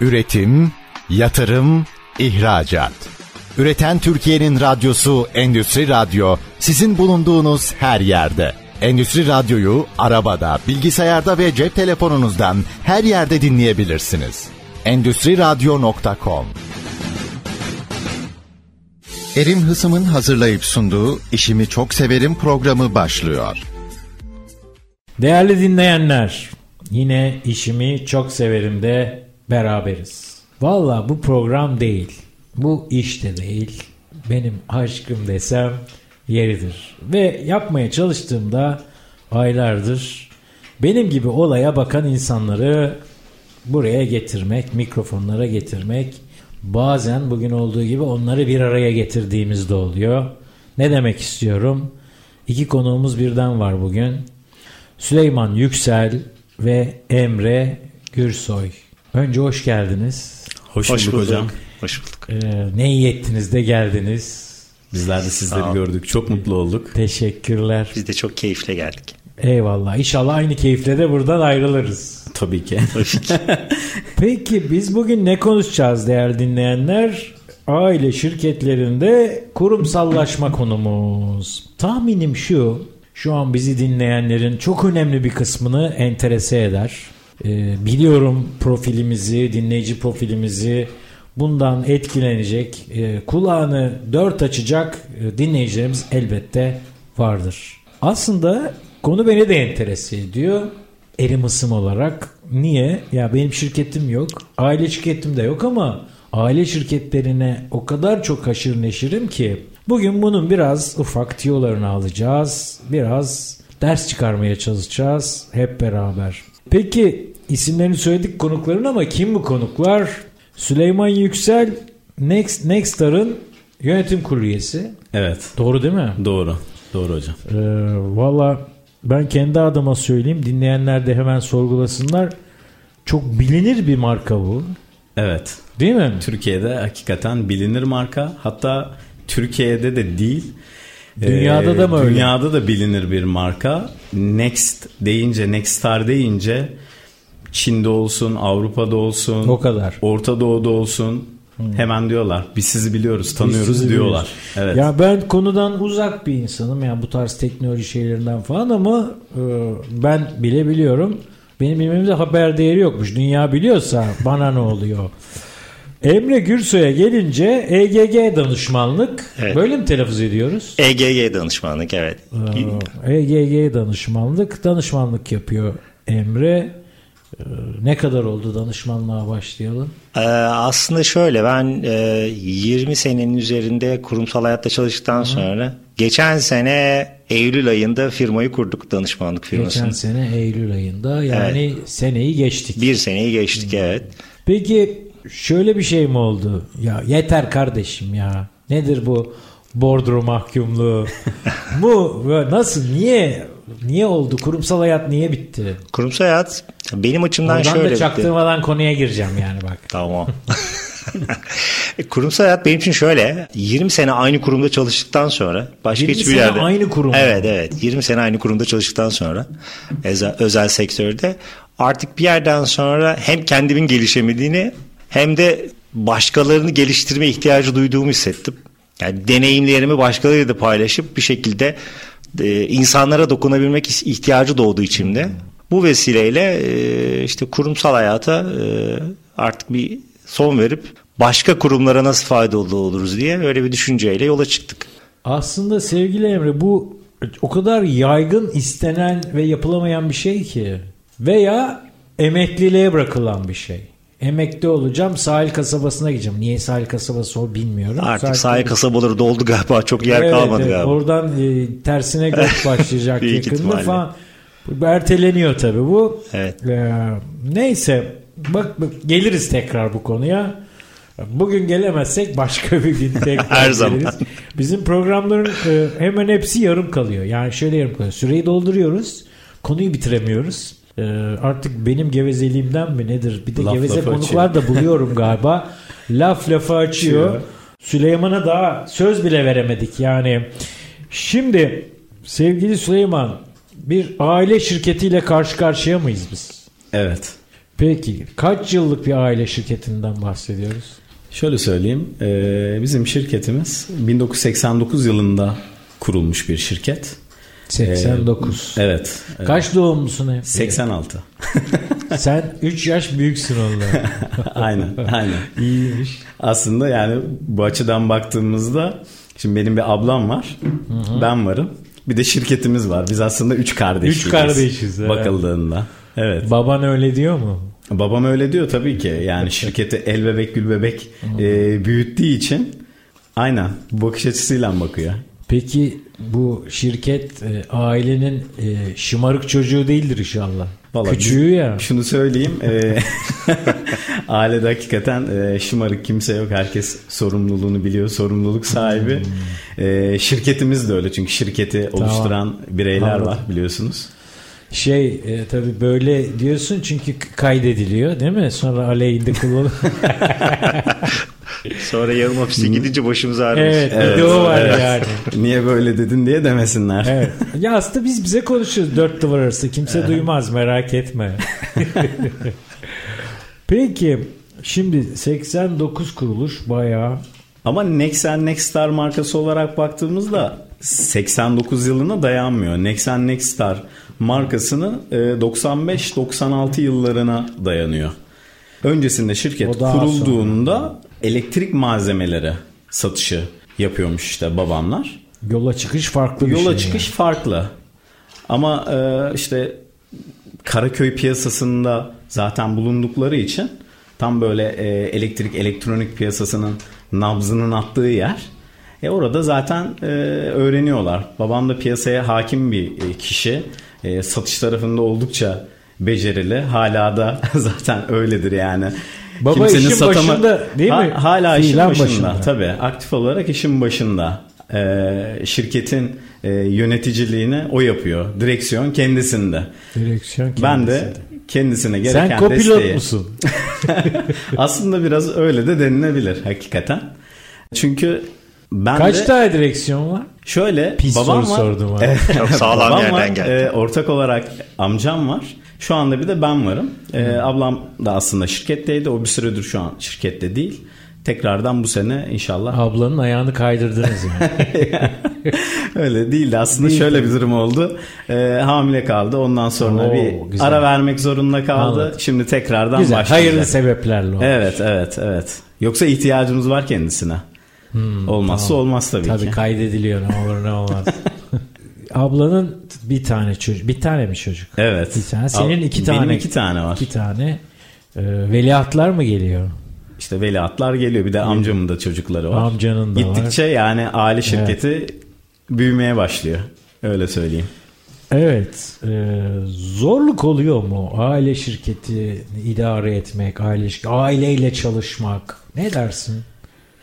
Üretim, yatırım, ihracat. Üreten Türkiye'nin radyosu Endüstri Radyo sizin bulunduğunuz her yerde. Endüstri Radyo'yu arabada, bilgisayarda ve cep telefonunuzdan her yerde dinleyebilirsiniz. Endüstri Radyo.com Erim Hısım'ın hazırlayıp sunduğu İşimi Çok Severim programı başlıyor. Değerli dinleyenler, yine işimi çok severim de beraberiz. Valla bu program değil, bu iş de değil, benim aşkım desem yeridir. Ve yapmaya çalıştığımda aylardır benim gibi olaya bakan insanları buraya getirmek, mikrofonlara getirmek, bazen bugün olduğu gibi onları bir araya getirdiğimizde oluyor. Ne demek istiyorum? İki konuğumuz birden var bugün. Süleyman Yüksel ve Emre Gürsoy. Önce hoş geldiniz. Hoş, Hoş bulduk, hocam. Hoş bulduk. Ee, ne iyi ettiniz de geldiniz. Bizler de sizleri gördük. Çok mutlu olduk. Teşekkürler. Biz de çok keyifle geldik. Eyvallah. İnşallah aynı keyifle de buradan ayrılırız. Tabii ki. Peki biz bugün ne konuşacağız değerli dinleyenler? Aile şirketlerinde kurumsallaşma konumuz. Tahminim şu, şu an bizi dinleyenlerin çok önemli bir kısmını enterese eder. Ee, biliyorum profilimizi, dinleyici profilimizi bundan etkilenecek, e, kulağını dört açacak e, dinleyicilerimiz elbette vardır. Aslında konu beni de enterese ediyor. Erim ısım olarak. Niye? Ya benim şirketim yok. Aile şirketim de yok ama aile şirketlerine o kadar çok haşır neşirim ki bugün bunun biraz ufak tiyolarını alacağız. Biraz ders çıkarmaya çalışacağız hep beraber. Peki isimlerini söyledik konukların ama kim bu konuklar? Süleyman Yüksel Next Nextar'ın yönetim kurulu üyesi. Evet. Doğru değil mi? Doğru. Doğru hocam. Ee, Valla ben kendi adıma söyleyeyim. Dinleyenler de hemen sorgulasınlar. Çok bilinir bir marka bu. Evet. Değil mi? Türkiye'de hakikaten bilinir marka. Hatta Türkiye'de de değil. Dünyada Ee, da mı öyle? Dünyada da bilinir bir marka. Next deyince, Nextstar deyince Çin'de olsun, Avrupa'da olsun, O kadar. Orta Doğu'da olsun hemen diyorlar. Biz sizi biliyoruz, tanıyoruz sizi diyorlar. biliyoruz. Evet. Ya ben konudan uzak bir insanım. Yani bu tarz teknoloji şeylerinden falan ama e, ben bile biliyorum. Benim bilmemde haber değeri yokmuş. Dünya biliyorsa bana ne oluyor? Emre Gürsoy'a gelince EGG danışmanlık. Evet. Böyle mi telaffuz ediyoruz? EGG danışmanlık evet. EGG danışmanlık. Danışmanlık yapıyor Emre. Ee, Ne kadar oldu danışmanlığa başlayalım? Ee, aslında şöyle ben e, 20 senenin üzerinde kurumsal hayatta çalıştıktan sonra geçen sene Eylül ayında firmayı kurduk danışmanlık firmasını. Geçen sene Eylül ayında yani seneyi geçtik. Bir seneyi geçtik evet. Peki şöyle bir şey mi oldu? Ya yeter kardeşim ya. Nedir bu bordro mahkumluğu? bu nasıl niye niye oldu? Kurumsal hayat niye bitti? Kurumsal hayat benim açımdan Oradan şöyle da bitti. çaktırmadan konuya gireceğim yani bak. Tamam. Kurumsal hayat benim için şöyle 20 sene aynı kurumda çalıştıktan sonra başka 20 hiçbir sene yerde aynı kurum. Evet evet 20 sene aynı kurumda çalıştıktan sonra özel, özel sektörde artık bir yerden sonra hem kendimin gelişemediğini hem de başkalarını geliştirme ihtiyacı duyduğumu hissettim. Yani deneyimlerimi başkalarıyla da paylaşıp bir şekilde e, insanlara dokunabilmek ihtiyacı doğdu içimde. Bu vesileyle e, işte kurumsal hayata e, artık bir son verip başka kurumlara nasıl faydalı oluruz diye öyle bir düşünceyle yola çıktık. Aslında sevgili Emre bu o kadar yaygın istenen ve yapılamayan bir şey ki veya emekliliğe bırakılan bir şey. Emekli olacağım sahil kasabasına gideceğim. Niye sahil kasabası o bilmiyorum. Artık sahil kasabaları doldu galiba çok yer Evet, kalmadı evet. galiba. Oradan e, tersine göç başlayacak yakında ihtimalle. falan. Erteleniyor tabii bu. Evet. Ee, neyse bak, bak geliriz tekrar bu konuya. Bugün gelemezsek başka bir gün tekrar Her zaman. geliriz. Bizim programların e, hemen hepsi yarım kalıyor. Yani şöyle yarım kalıyor. Süreyi dolduruyoruz. Konuyu bitiremiyoruz. E, artık benim gevezeliğimden mi nedir? Bir de Laf geveze konuklar da buluyorum galiba. Laf açıyor. Açıyor. Süleyman'a daha söz bile veremedik yani. Şimdi sevgili Süleyman bir aile şirketiyle karşı karşıya mıyız biz? Evet. Peki kaç yıllık bir aile şirketinden bahsediyoruz? Şöyle söyleyeyim. e, bizim şirketimiz 1989 yılında kurulmuş bir şirket. 89. Ee, Evet. Kaç doğumlusun hep? 86. Sen 3 yaş büyüksün ondan. aynen, aynen. İyiymiş. Aslında yani bu açıdan baktığımızda şimdi benim bir ablam var. Ben varım. Bir de şirketimiz var. Biz aslında üç kardeşiz. Üç kardeşiz, evet. Bakıldığında. Evet. Baban öyle diyor mu? Babam öyle diyor tabii ki. Yani şirketi el bebek gül bebek e, büyüttüğü için aynen bu bakış açısıyla bakıyor. Peki bu şirket e, ailenin e, şımarık çocuğu değildir inşallah. Vallahi Küçüğü ya. Şunu söyleyeyim. E, ailede hakikaten e, şımarık kimse yok. Herkes sorumluluğunu biliyor. Sorumluluk sahibi. E, şirketimiz de öyle. Çünkü şirketi oluşturan bireyler Anladım. var biliyorsunuz. Şey e, tabii böyle diyorsun çünkü kaydediliyor değil mi? Sonra aleyhinde kullanılıyor. Sonra yarın ofise gidince başımız ağrımış. evet, bir de o var evet. yani. Niye böyle dedin diye demesinler. Evet. Ya aslında biz bize konuşuyoruz dört duvar arası. Kimse duymaz merak etme. Peki şimdi 89 kuruluş bayağı Ama Nexen Nexstar markası olarak baktığımızda 89 yılına dayanmıyor. Nexen Nexstar markasının e, 95-96 yıllarına dayanıyor. Öncesinde şirket kurulduğunda elektrik malzemeleri satışı yapıyormuş işte babamlar. yola çıkış farklı bir Yola şey. çıkış farklı. Ama e, işte Karaköy piyasasında zaten bulundukları için tam böyle e, elektrik elektronik piyasasının nabzının attığı yer. E orada zaten e, öğreniyorlar. Babam da piyasaya hakim bir e, kişi. E, satış tarafında oldukça becerili. Hala da zaten öyledir yani. Baba işin başında değil mi? hala işin Fiilen başında. başında. Tabii aktif olarak işin başında. Ee, şirketin e, yöneticiliğini o yapıyor. Direksiyon kendisinde. Direksiyon Ben de kendisi. kendisine gereken Sen kopilot desteği. musun? Aslında biraz öyle de denilebilir hakikaten. Çünkü ben Kaç de tane direksiyon var? şöyle Pis babam soru var. sordum ha. Çok sağlam Babam yerden var, geldi. e, ortak olarak amcam var. Şu anda bir de ben varım. E, ablam da aslında şirketteydi. O bir süredir şu an şirkette değil. Tekrardan bu sene inşallah Ablanın ayağını kaydırdınız yani. Öyle değildi. Aslında Değil şöyle bir durum oldu. Ee, hamile kaldı. Ondan sonra Oo, bir güzel. ara vermek zorunda kaldı. Anladım. Şimdi tekrardan Güzel. başlayacak. Hayırlı sebeplerle olmuş. Evet, evet, evet. Yoksa ihtiyacımız var kendisine. Olmazsa tamam. olmaz tabii, Tabii ki. kaydediliyor ne olur ne olmaz. Ablanın bir tane çocuk. Bir tane mi çocuk? Evet. Bir tane. Senin iki Benim tane. iki tane var. İki tane. Ee, veliahtlar mı geliyor? İşte veliahtlar geliyor. Bir de amcamın da çocukları var. Amcanın da var. Gittikçe yani aile şirketi büyümeye başlıyor. Öyle söyleyeyim. Evet. e, zorluk oluyor mu? Aile şirketi idare etmek, aile aileyle çalışmak. Ne dersin?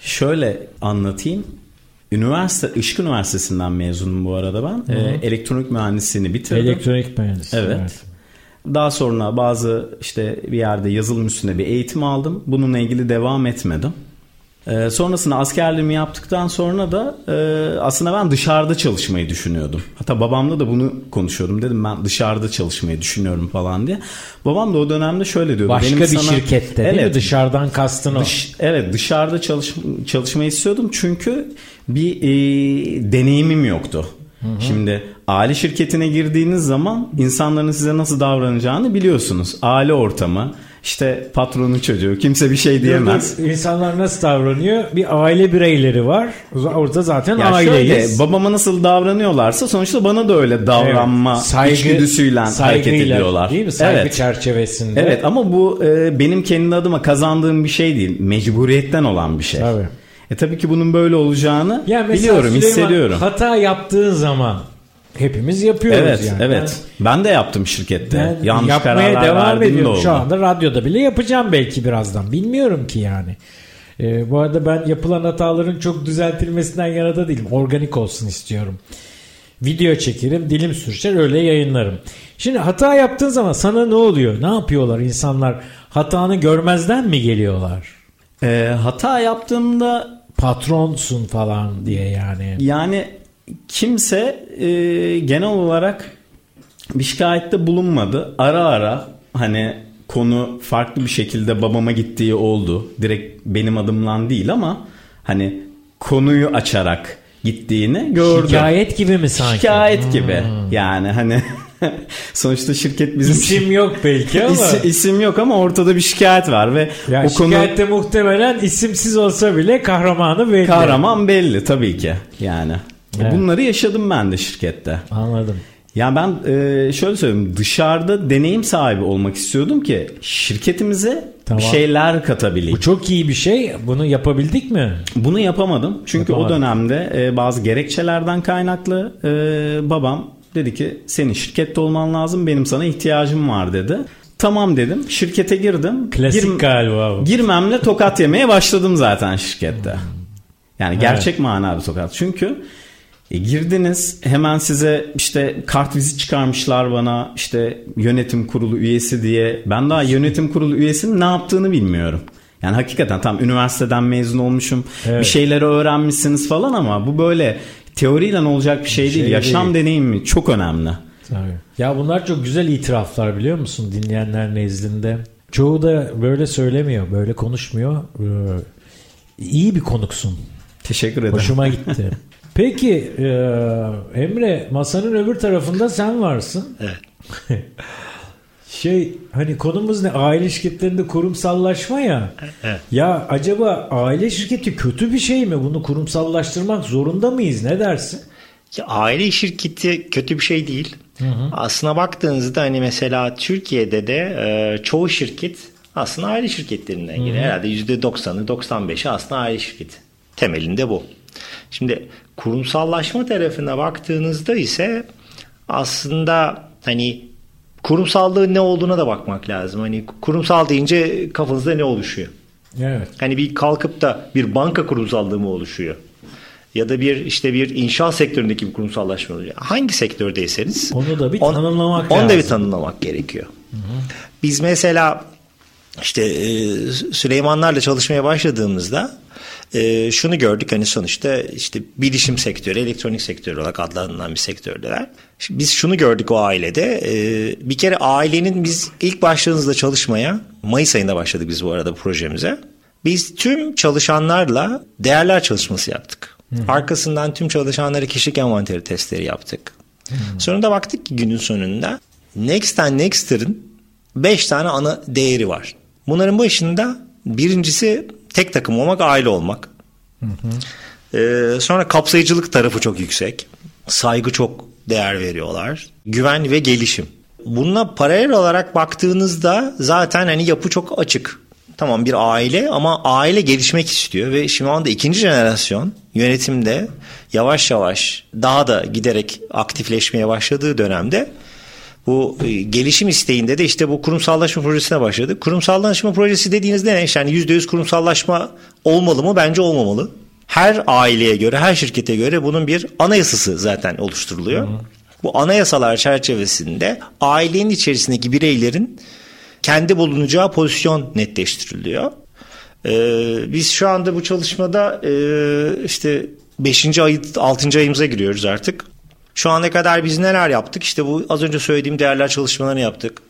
Şöyle anlatayım. Üniversite, Işık Üniversitesi'nden mezunum bu arada ben. Ee, elektronik mühendisliğini bitirdim. Elektronik mühendisi. Evet. Daha sonra bazı işte bir yerde yazılım üstüne bir eğitim aldım. Bununla ilgili devam etmedim. Ee, sonrasında askerliğimi yaptıktan sonra da e, aslında ben dışarıda çalışmayı düşünüyordum. Hatta babamla da bunu konuşuyordum. Dedim ben dışarıda çalışmayı düşünüyorum falan diye. Babam da o dönemde şöyle diyordu. Başka Benim bir sana- şirkette değil mi? Evet, Dışarıdan kastın o. Dış, evet dışarıda çalış, çalışmayı istiyordum çünkü bir e, deneyimim yoktu. Şimdi aile şirketine girdiğiniz zaman insanların size nasıl davranacağını biliyorsunuz. Aile ortamı, işte patronun çocuğu kimse bir şey diyemez. Dur. İnsanlar nasıl davranıyor? Bir aile bireyleri var. Orada zaten Ya aileyiz. şöyle babama nasıl davranıyorlarsa sonuçta bana da öyle davranma Evet. Saygı- içgüdüsüyle hareket ediyorlar. Değil mi? Saygı evet. çerçevesinde. Evet ama bu e, benim kendi adıma kazandığım bir şey değil. Mecburiyetten olan bir şey. Tabii. E tabii ki bunun böyle olacağını Ya mesela biliyorum, Süleyman, hissediyorum. Hata yaptığın zaman hepimiz yapıyoruz Evet, yani. evet. Ben, de yaptım şirkette. Ben, ben Yanlış yapmaya kararlar devam de ediyorum. Şu anda radyoda bile yapacağım belki birazdan. Bilmiyorum ki yani. Ee, bu arada ben yapılan hataların çok düzeltilmesinden yana da değilim. Organik olsun istiyorum. Video çekerim, dilim sürçer öyle yayınlarım. Şimdi hata yaptığın zaman sana ne oluyor? Ne yapıyorlar insanlar? Hatanı görmezden mi geliyorlar? E, hata yaptığımda Patronsun falan diye yani. yani kimse e, genel olarak bir şikayette bulunmadı. Ara ara hani konu farklı bir şekilde babama gittiği oldu. Direkt benim adımlan değil ama hani konuyu açarak gittiğini gördüm. Hikayet gibi mi sanki? Şikayet gibi. Yani hani sonuçta şirket bizim İsim yok belki ama. İsim, isim yok ama ortada bir şikayet var ve ya o konu şikayette muhtemelen isimsiz olsa bile kahramanı belli. kahraman belli tabii ki. Yani Evet. bunları yaşadım ben de şirkette. Anladım. Ya ben e, şöyle söyleyeyim dışarıda deneyim sahibi olmak istiyordum ki şirketimize Tamam. bir şeyler katabileyim. Bu çok iyi bir şey. Bunu yapabildik mi? Bunu yapamadım çünkü Yapamadın. o dönemde e, bazı gerekçelerden kaynaklı e, babam dedi ki senin şirkette olman lazım benim sana ihtiyacım var dedi. Tamam dedim şirkete girdim. Klasik Girm- galiba bu. Girmemle tokat yemeye başladım zaten şirkette. Yani gerçek manada tokat. Çünkü e, girdiniz hemen size işte kart vizit çıkarmışlar bana işte yönetim kurulu üyesi diye. Ben daha yönetim kurulu üyesinin ne yaptığını bilmiyorum. Yani hakikaten tam üniversiteden mezun olmuşum. Evet. Bir şeyleri öğrenmişsiniz falan ama bu böyle teoriyle olacak bir şey, değil. şey Yaşam deneyimi çok önemli. Tabii. Ya bunlar çok güzel itiraflar biliyor musun dinleyenler nezdinde. Çoğu da böyle söylemiyor, böyle konuşmuyor. Ee, iyi bir konuksun. Teşekkür ederim. Hoşuma gitti. Peki e, Emre masanın öbür tarafında sen varsın. Evet. şey hani konumuz ne? Aile şirketlerinde kurumsallaşma ya. Evet. Ya acaba aile şirketi kötü bir şey mi? Bunu kurumsallaştırmak zorunda mıyız? Ne dersin? Ya aile şirketi kötü bir şey değil. Aslına baktığınızda hani mesela Türkiye'de de e, çoğu şirket aslında aile şirketlerinden geliyor. Herhalde %90'ı 95'i aslında aile şirketi. Temelinde bu. Şimdi kurumsallaşma tarafına baktığınızda ise aslında hani kurumsallığın ne olduğuna da bakmak lazım. Hani kurumsal deyince kafanızda ne oluşuyor? Evet. Hani bir kalkıp da bir banka kurumsallığı mı oluşuyor? Ya da bir işte bir inşaat sektöründeki bir kurumsallaşma oluyor. Hangi sektördeyseniz Onu da bir on- tanımlamak Onu da bir lazım. tanımlamak gerekiyor. Biz mesela işte e, Süleymanlarla çalışmaya başladığımızda e, şunu gördük hani sonuçta işte bilişim sektörü, elektronik sektörü olarak adlandırılan bir sektördeler. Şimdi biz şunu gördük o ailede. e, bir kere ailenin biz ilk başladığımızda çalışmaya Mayıs ayında başladık biz bu arada projemize. Biz tüm çalışanlarla değerler çalışması yaptık. Arkasından tüm çalışanlara kişilik envanteri testleri yaptık. Sonra da baktık ki günün sonunda Next and Next'ın 5 tane ana değeri var. Bunların başında birincisi tek takım olmak, aile olmak. Ee, sonra kapsayıcılık tarafı çok yüksek. Saygı çok değer veriyorlar. Güven ve gelişim. Bununla paralel olarak baktığınızda zaten hani yapı çok açık. Tamam bir aile ama aile gelişmek istiyor ve şu anda ikinci jenerasyon yönetimde yavaş yavaş daha da giderek aktifleşmeye başladığı dönemde bu e, gelişim isteğinde de işte bu kurumsallaşma projesine başladık. Kurumsallaşma projesi dediğinizde ne? Yani %100 kurumsallaşma olmalı mı? Bence olmamalı. Her aileye göre, her şirkete göre bunun bir anayasası zaten oluşturuluyor. Bu anayasalar çerçevesinde ailenin içerisindeki bireylerin kendi bulunacağı pozisyon netleştiriliyor. Ee, biz şu anda bu çalışmada e, işte 5. ay 6. ayımıza giriyoruz artık. Şu ana kadar biz neler yaptık? İşte bu az önce söylediğim değerler çalışmalarını yaptık.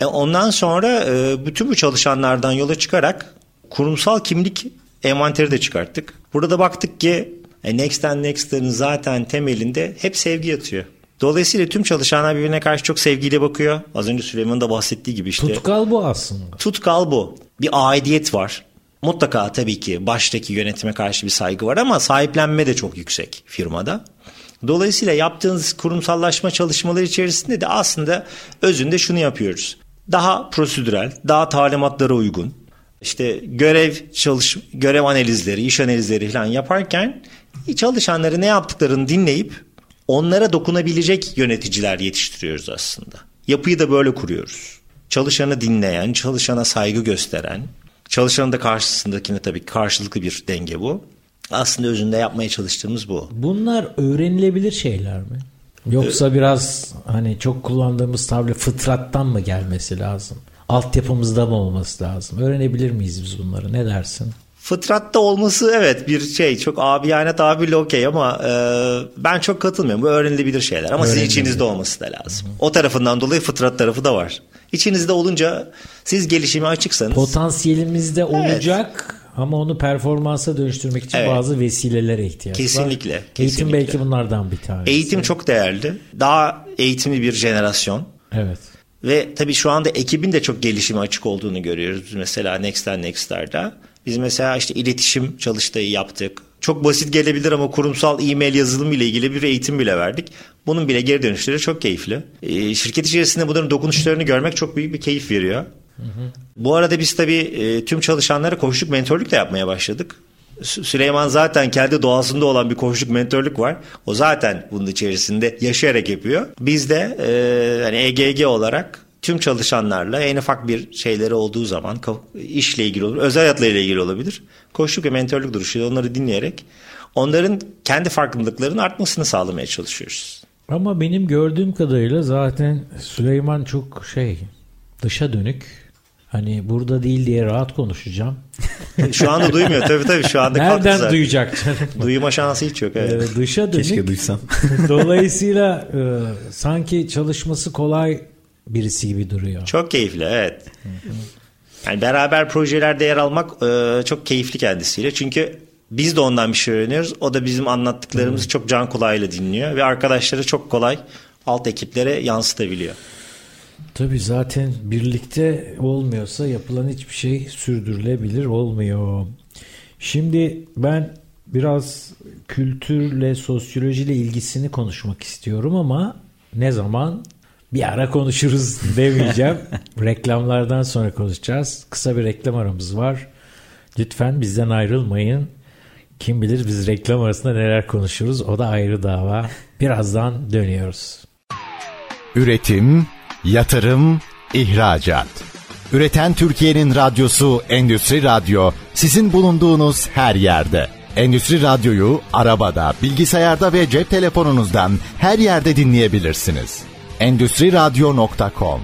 E, ondan sonra e, bütün bu çalışanlardan yola çıkarak kurumsal kimlik envanteri de çıkarttık. Burada baktık ki e, Next and Next'ların zaten temelinde hep sevgi yatıyor. Dolayısıyla tüm çalışanlar birbirine karşı çok sevgiyle bakıyor. Az önce Süleyman'ın da bahsettiği gibi işte. Tutkal bu aslında. Tutkal bu. Bir aidiyet var. Mutlaka tabii ki baştaki yönetime karşı bir saygı var ama sahiplenme de çok yüksek firmada. Dolayısıyla yaptığınız kurumsallaşma çalışmaları içerisinde de aslında özünde şunu yapıyoruz. Daha prosedürel, daha talimatlara uygun. İşte görev çalış görev analizleri, iş analizleri falan yaparken çalışanları ne yaptıklarını dinleyip onlara dokunabilecek yöneticiler yetiştiriyoruz aslında. Yapıyı da böyle kuruyoruz. Çalışanı dinleyen, çalışana saygı gösteren, çalışanın da karşısındakine tabii karşılıklı bir denge bu. Aslında özünde yapmaya çalıştığımız bu. Bunlar öğrenilebilir şeyler mi? Yoksa biraz hani çok kullandığımız tabir fıtrattan mı gelmesi lazım? Altyapımızda mı olması lazım? Öğrenebilir miyiz biz bunları? Ne dersin? Fıtratta olması evet bir şey çok abiyane tabirle okey ama e, ben çok katılmıyorum. Bu öğrenilebilir şeyler ama sizin içinizde olması da lazım. O tarafından dolayı fıtrat tarafı da var. İçinizde olunca siz gelişime açıksanız. Potansiyelimizde olacak ama onu performansa dönüştürmek için Evet. bazı vesilelere ihtiyaç Kesinlikle, var. Eğitim kesinlikle. belki bunlardan bir tanesi. Eğitim çok değerli. Daha eğitimli bir jenerasyon. Evet. Ve tabii şu anda ekibin de çok gelişime açık olduğunu görüyoruz. Biz mesela Next'ten Next'larda. Biz mesela işte iletişim çalıştayı yaptık. Çok basit gelebilir ama kurumsal e-mail yazılımı ile ilgili bir eğitim bile verdik. Bunun bile geri dönüşleri çok keyifli. Ee, şirket içerisinde bunların dokunuşlarını görmek çok büyük bir keyif veriyor. Bu arada biz tabii e, tüm çalışanlara koçluk mentorluk da yapmaya başladık. Sü- Süleyman zaten kendi doğasında olan bir koçluk mentorluk var. O zaten bunun içerisinde yaşayarak yapıyor. Biz de e, hani EGG olarak tüm çalışanlarla en ufak bir şeyleri olduğu zaman işle ilgili olur, özel hayatla ilgili olabilir. Koçluk ve mentorluk duruşuyla onları dinleyerek onların kendi farkındalıklarının artmasını sağlamaya çalışıyoruz. Ama benim gördüğüm kadarıyla zaten Süleyman çok şey dışa dönük. Hani burada değil diye rahat konuşacağım. Şu anda duymuyor tabii tabii şu anda Nereden zaten. duyacak canım? Duyma şansı hiç yok. Evet. Ee, dışa dönük. Keşke duysam. Dolayısıyla e, sanki çalışması kolay birisi gibi duruyor. Çok keyifli evet. Yani beraber projelerde yer almak e, çok keyifli kendisiyle. Çünkü biz de ondan bir şey öğreniyoruz. O da bizim anlattıklarımızı çok can kulağıyla dinliyor ve arkadaşları çok kolay alt ekiplere yansıtabiliyor. Tabii zaten birlikte olmuyorsa yapılan hiçbir şey sürdürülebilir olmuyor. Şimdi ben biraz kültürle, sosyolojiyle ilgisini konuşmak istiyorum ama ne zaman bir ara konuşuruz demeyeceğim. Reklamlardan sonra konuşacağız. Kısa bir reklam aramız var. Lütfen bizden ayrılmayın. Kim bilir biz reklam arasında neler konuşuruz o da ayrı dava. Birazdan dönüyoruz. Üretim, yatırım, ihracat. Üreten Türkiye'nin radyosu Endüstri Radyo sizin bulunduğunuz her yerde. Endüstri Radyo'yu arabada, bilgisayarda ve cep telefonunuzdan her yerde dinleyebilirsiniz. Endüstri Radyo.com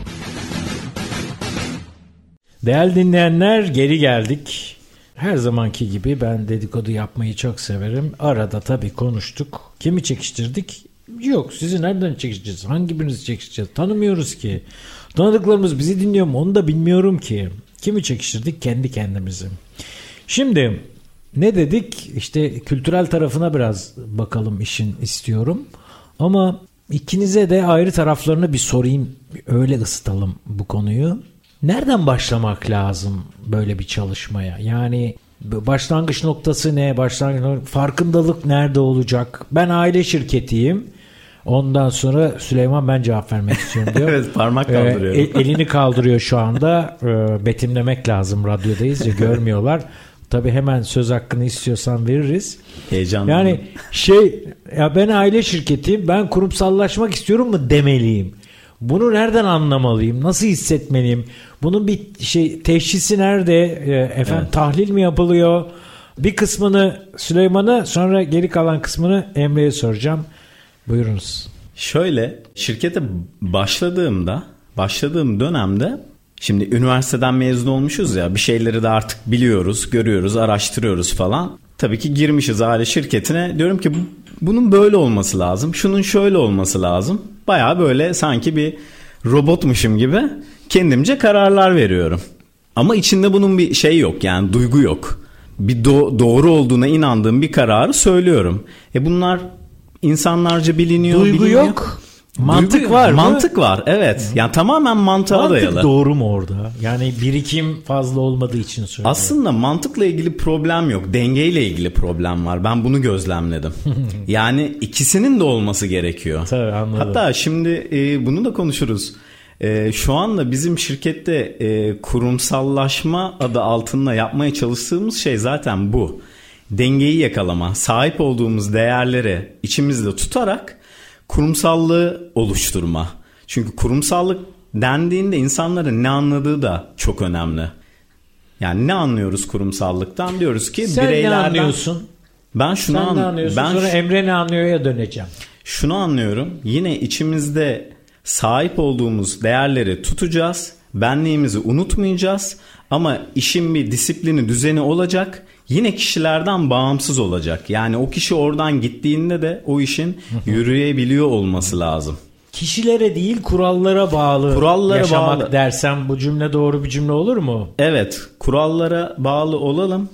Değerli dinleyenler geri geldik. Her zamanki gibi ben dedikodu yapmayı çok severim. Arada tabii konuştuk. Kimi çekiştirdik? Yok sizi nereden çekiştireceğiz? Hangi birinizi çekiştireceğiz? Tanımıyoruz ki. Tanıdıklarımız bizi dinliyor mu? Onu da bilmiyorum ki. Kimi çekiştirdik? Kendi kendimizi. Şimdi ne dedik? İşte kültürel tarafına biraz bakalım işin istiyorum. Ama ikinize de ayrı taraflarını bir sorayım. Öyle ısıtalım bu konuyu. Nereden başlamak lazım böyle bir çalışmaya? Yani başlangıç noktası ne? Başlangıç farkındalık nerede olacak? Ben aile şirketiyim. Ondan sonra Süleyman ben cevap vermek istiyorum diyor. Evet, parmak Ee, kaldırıyorum. e- elini kaldırıyor şu anda. Ee, betimlemek lazım radyodayız ya görmüyorlar. Tabii hemen söz hakkını istiyorsan veririz. Heyecanlı. Yani şey ya ben aile şirketiyim ben kurumsallaşmak istiyorum mu demeliyim. Bunu nereden anlamalıyım? Nasıl hissetmeliyim? Bunun bir şey teşhisi nerede? Ee, efendim tahlil mi yapılıyor? Bir kısmını Süleyman'a sonra geri kalan kısmını Emre'ye soracağım. Buyurunuz. Şöyle şirkete başladığımda başladığım dönemde şimdi üniversiteden mezun olmuşuz ya bir şeyleri de artık biliyoruz, görüyoruz, araştırıyoruz falan. Tabii ki girmişiz aile şirketine. Diyorum ki bu- bunun böyle olması lazım. Şunun şöyle olması lazım. Baya böyle sanki bir robotmuşum gibi kendimce kararlar veriyorum. Ama içinde bunun bir şey yok yani duygu yok. Bir do- doğru olduğuna inandığım bir kararı söylüyorum. E bunlar insanlarca biliniyor. Duygu biliniyor. yok. Mantık Duygu- var mı? Mantık var evet. Yani tamamen mantığa Mantık dayalı. doğru mu orada? Yani birikim fazla olmadığı için söylüyorum. Aslında mantıkla ilgili problem yok. Dengeyle ilgili problem var. Ben bunu gözlemledim. yani ikisinin de olması gerekiyor. Tabii, anladım. Hatta şimdi e, bunu da konuşuruz. E, şu anda bizim şirkette e, kurumsallaşma adı altında yapmaya çalıştığımız şey zaten bu. Dengeyi yakalama, sahip olduğumuz değerleri içimizde tutarak kurumsallığı oluşturma. Çünkü kurumsallık dendiğinde insanların ne anladığı da çok önemli. Yani ne anlıyoruz kurumsallıktan? Diyoruz ki Sen ne bireylerden anlıyorsun? Ben şunu Sen ne an- anlıyorsun? ben Sonra şu- Emre ne anlıyor'ya döneceğim. şunu anlıyorum. Yine içimizde sahip olduğumuz değerleri tutacağız. Benliğimizi unutmayacağız. Ama işin bir disiplini, düzeni olacak. Yine kişilerden bağımsız olacak. Yani o kişi oradan gittiğinde de o işin yürüyebiliyor olması lazım. Kişilere değil kurallara bağlı Kurallara yaşamak bağlı. dersem bu cümle doğru bir cümle olur mu? Evet, kurallara bağlı olalım.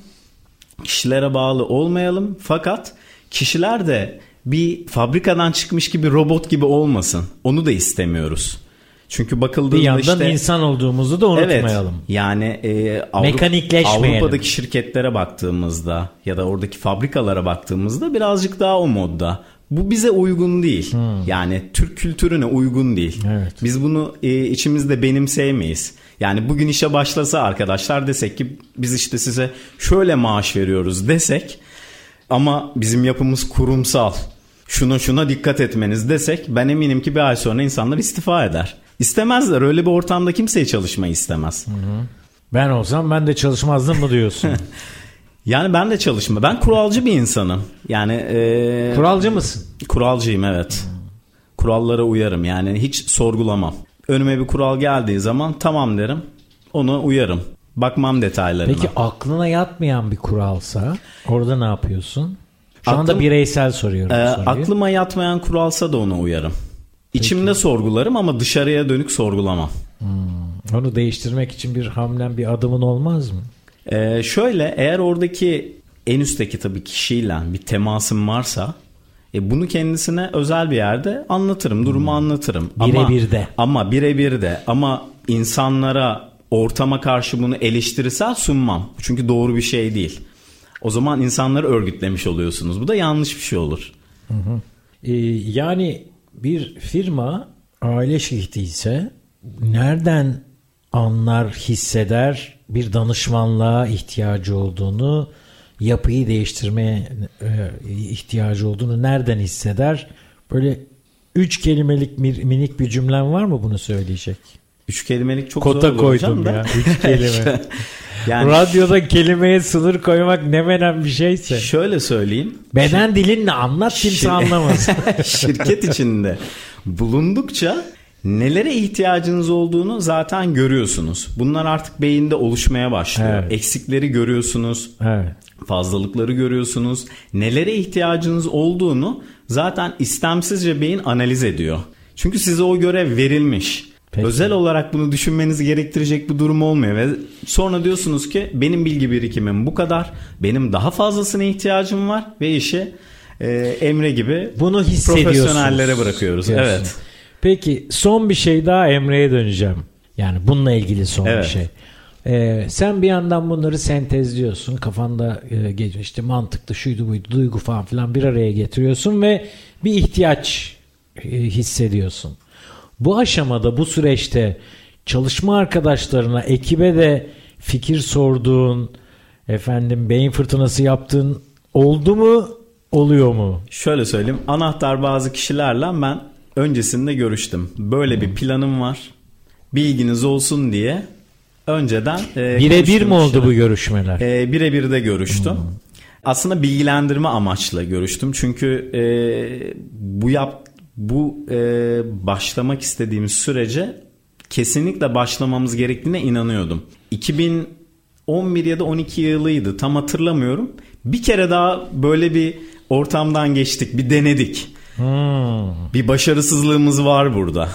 Kişilere bağlı olmayalım. Fakat kişiler de bir fabrikadan çıkmış gibi robot gibi olmasın. Onu da istemiyoruz. Çünkü bakıldığında Bir yandan işte insan olduğumuzu da unutmayalım. Evet. Yani e, Avrupa. Avrupa'daki şirketlere baktığımızda ya da oradaki fabrikalara baktığımızda birazcık daha o modda. Bu bize uygun değil. Yani Türk kültürüne uygun değil. Evet. Biz bunu e, içimizde benimseyemeyiz. Yani bugün işe başlasa arkadaşlar desek ki biz işte size şöyle maaş veriyoruz desek ama bizim yapımız kurumsal. Şuna şuna dikkat etmeniz desek ben eminim ki bir ay sonra insanlar istifa eder. İstemezler. Öyle bir ortamda kimseye çalışmayı istemez. Ben olsam ben de çalışmazdım mı diyorsun? Yani ben de çalışma. Ben kuralcı bir insanım. Yani e, Kuralcı mısın? kuralcıyım evet. Kurallara uyarım. Yani hiç sorgulamam. Önüme bir kural geldiği zaman tamam derim. Ona uyarım. Bakmam detaylarına. Peki aklına yatmayan bir kuralsa orada ne yapıyorsun? Şu anda Aklım- bireysel soruyorum soruyu. aklıma yatmayan kuralsa da ona uyarım. İçimde sorgularım ama dışarıya dönük sorgulamam. Onu değiştirmek için bir hamlen bir adımın olmaz mı? Ee, şöyle eğer oradaki en üstteki tabii kişiyle bir temasım varsa e, bunu kendisine özel bir yerde anlatırım, durumu anlatırım. Ama- Birebir de. Ama birebir de ama insanlara ortama karşı bunu eleştirisel sunmam. Çünkü doğru bir şey değil. O zaman insanları örgütlemiş oluyorsunuz. Bu da yanlış bir şey olur. Ee, yani bir firma aile şirketi ise nereden anlar, hisseder bir danışmanlığa ihtiyacı olduğunu, yapıyı değiştirmeye e, ihtiyacı olduğunu nereden hisseder? Böyle üç kelimelik bir, minik bir cümlen var mı bunu söyleyecek? Üç kelimelik çok Kota zor koydum da. ya. Üç kelime. yani Radyoda kelimeye sınır koymak ne menen bir şeyse. şöyle söyleyeyim. Beden dilinle anlat kimse Şey- anlamaz. şirket içinde bulundukça nelere ihtiyacınız olduğunu zaten görüyorsunuz. Bunlar artık beyinde oluşmaya başlıyor. Evet. Eksikleri görüyorsunuz. evet. Fazlalıkları görüyorsunuz. Nelere ihtiyacınız olduğunu zaten istemsizce beyin analiz ediyor. Çünkü size o görev verilmiş. Peki. Özel olarak bunu düşünmenizi gerektirecek bir durum olmuyor ve sonra diyorsunuz ki benim bilgi birikimim bu kadar. Benim daha fazlasına ihtiyacım var ve işi e, Emre gibi Bunu profesyonellere bırakıyoruz. diyorsun. Evet. Peki son bir şey daha Emre'ye döneceğim. Yani bununla ilgili son Evet. bir şey. Ee, sen bir yandan bunları sentezliyorsun. Kafanda e, gece işte mantıklı şuydu buydu duygu falan filan bir araya getiriyorsun ve bir ihtiyaç e, hissediyorsun. Bu aşamada bu süreçte çalışma arkadaşlarına ekibe de fikir sorduğun efendim beyin fırtınası yaptığın oldu mu oluyor mu? Şöyle söyleyeyim. Anahtar bazı kişilerle ben öncesinde görüştüm. Böyle Hmm. bir planım var. Bilginiz olsun diye önceden e, Birebir mi oldu kişiler. bu görüşmeler? E, birebir de görüştüm. Aslında bilgilendirme amaçlı görüştüm. Çünkü e, bu yap bu e, başlamak istediğimiz sürece kesinlikle başlamamız gerektiğine inanıyordum. 2011 ya da 12 yılıydı tam hatırlamıyorum. Bir kere daha böyle bir ortamdan geçtik, bir denedik. Hmm. Bir başarısızlığımız var burada.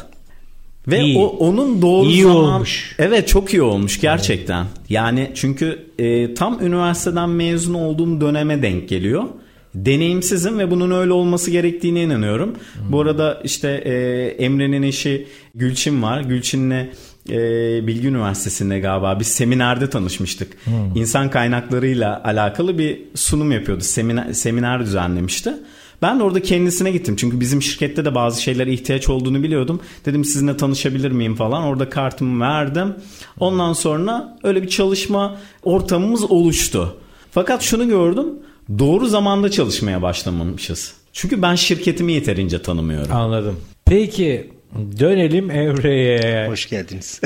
Ve İyi. o onun doğru İyi zaman olmuş. Evet çok iyi olmuş gerçekten. Yani çünkü e, tam üniversiteden mezun olduğum döneme denk geliyor. Deneyimsizim ve bunun öyle olması gerektiğine inanıyorum. Bu arada işte e, Emre'nin eşi Gülçin var. Gülçin'le e, Bilgi Üniversitesi'nde galiba bir seminerde tanışmıştık. İnsan kaynaklarıyla alakalı bir sunum yapıyordu. Seminer, seminer düzenlemişti. Ben de orada kendisine gittim. Çünkü bizim şirkette de bazı şeylere ihtiyaç olduğunu biliyordum. Dedim sizinle tanışabilir miyim falan. Orada kartımı verdim. Ondan sonra öyle bir çalışma ortamımız oluştu. Fakat şunu gördüm. Doğru zamanda çalışmaya başlamamışız. Çünkü ben şirketimi yeterince tanımıyorum. Anladım. Peki dönelim Evre'ye. Hoş geldiniz.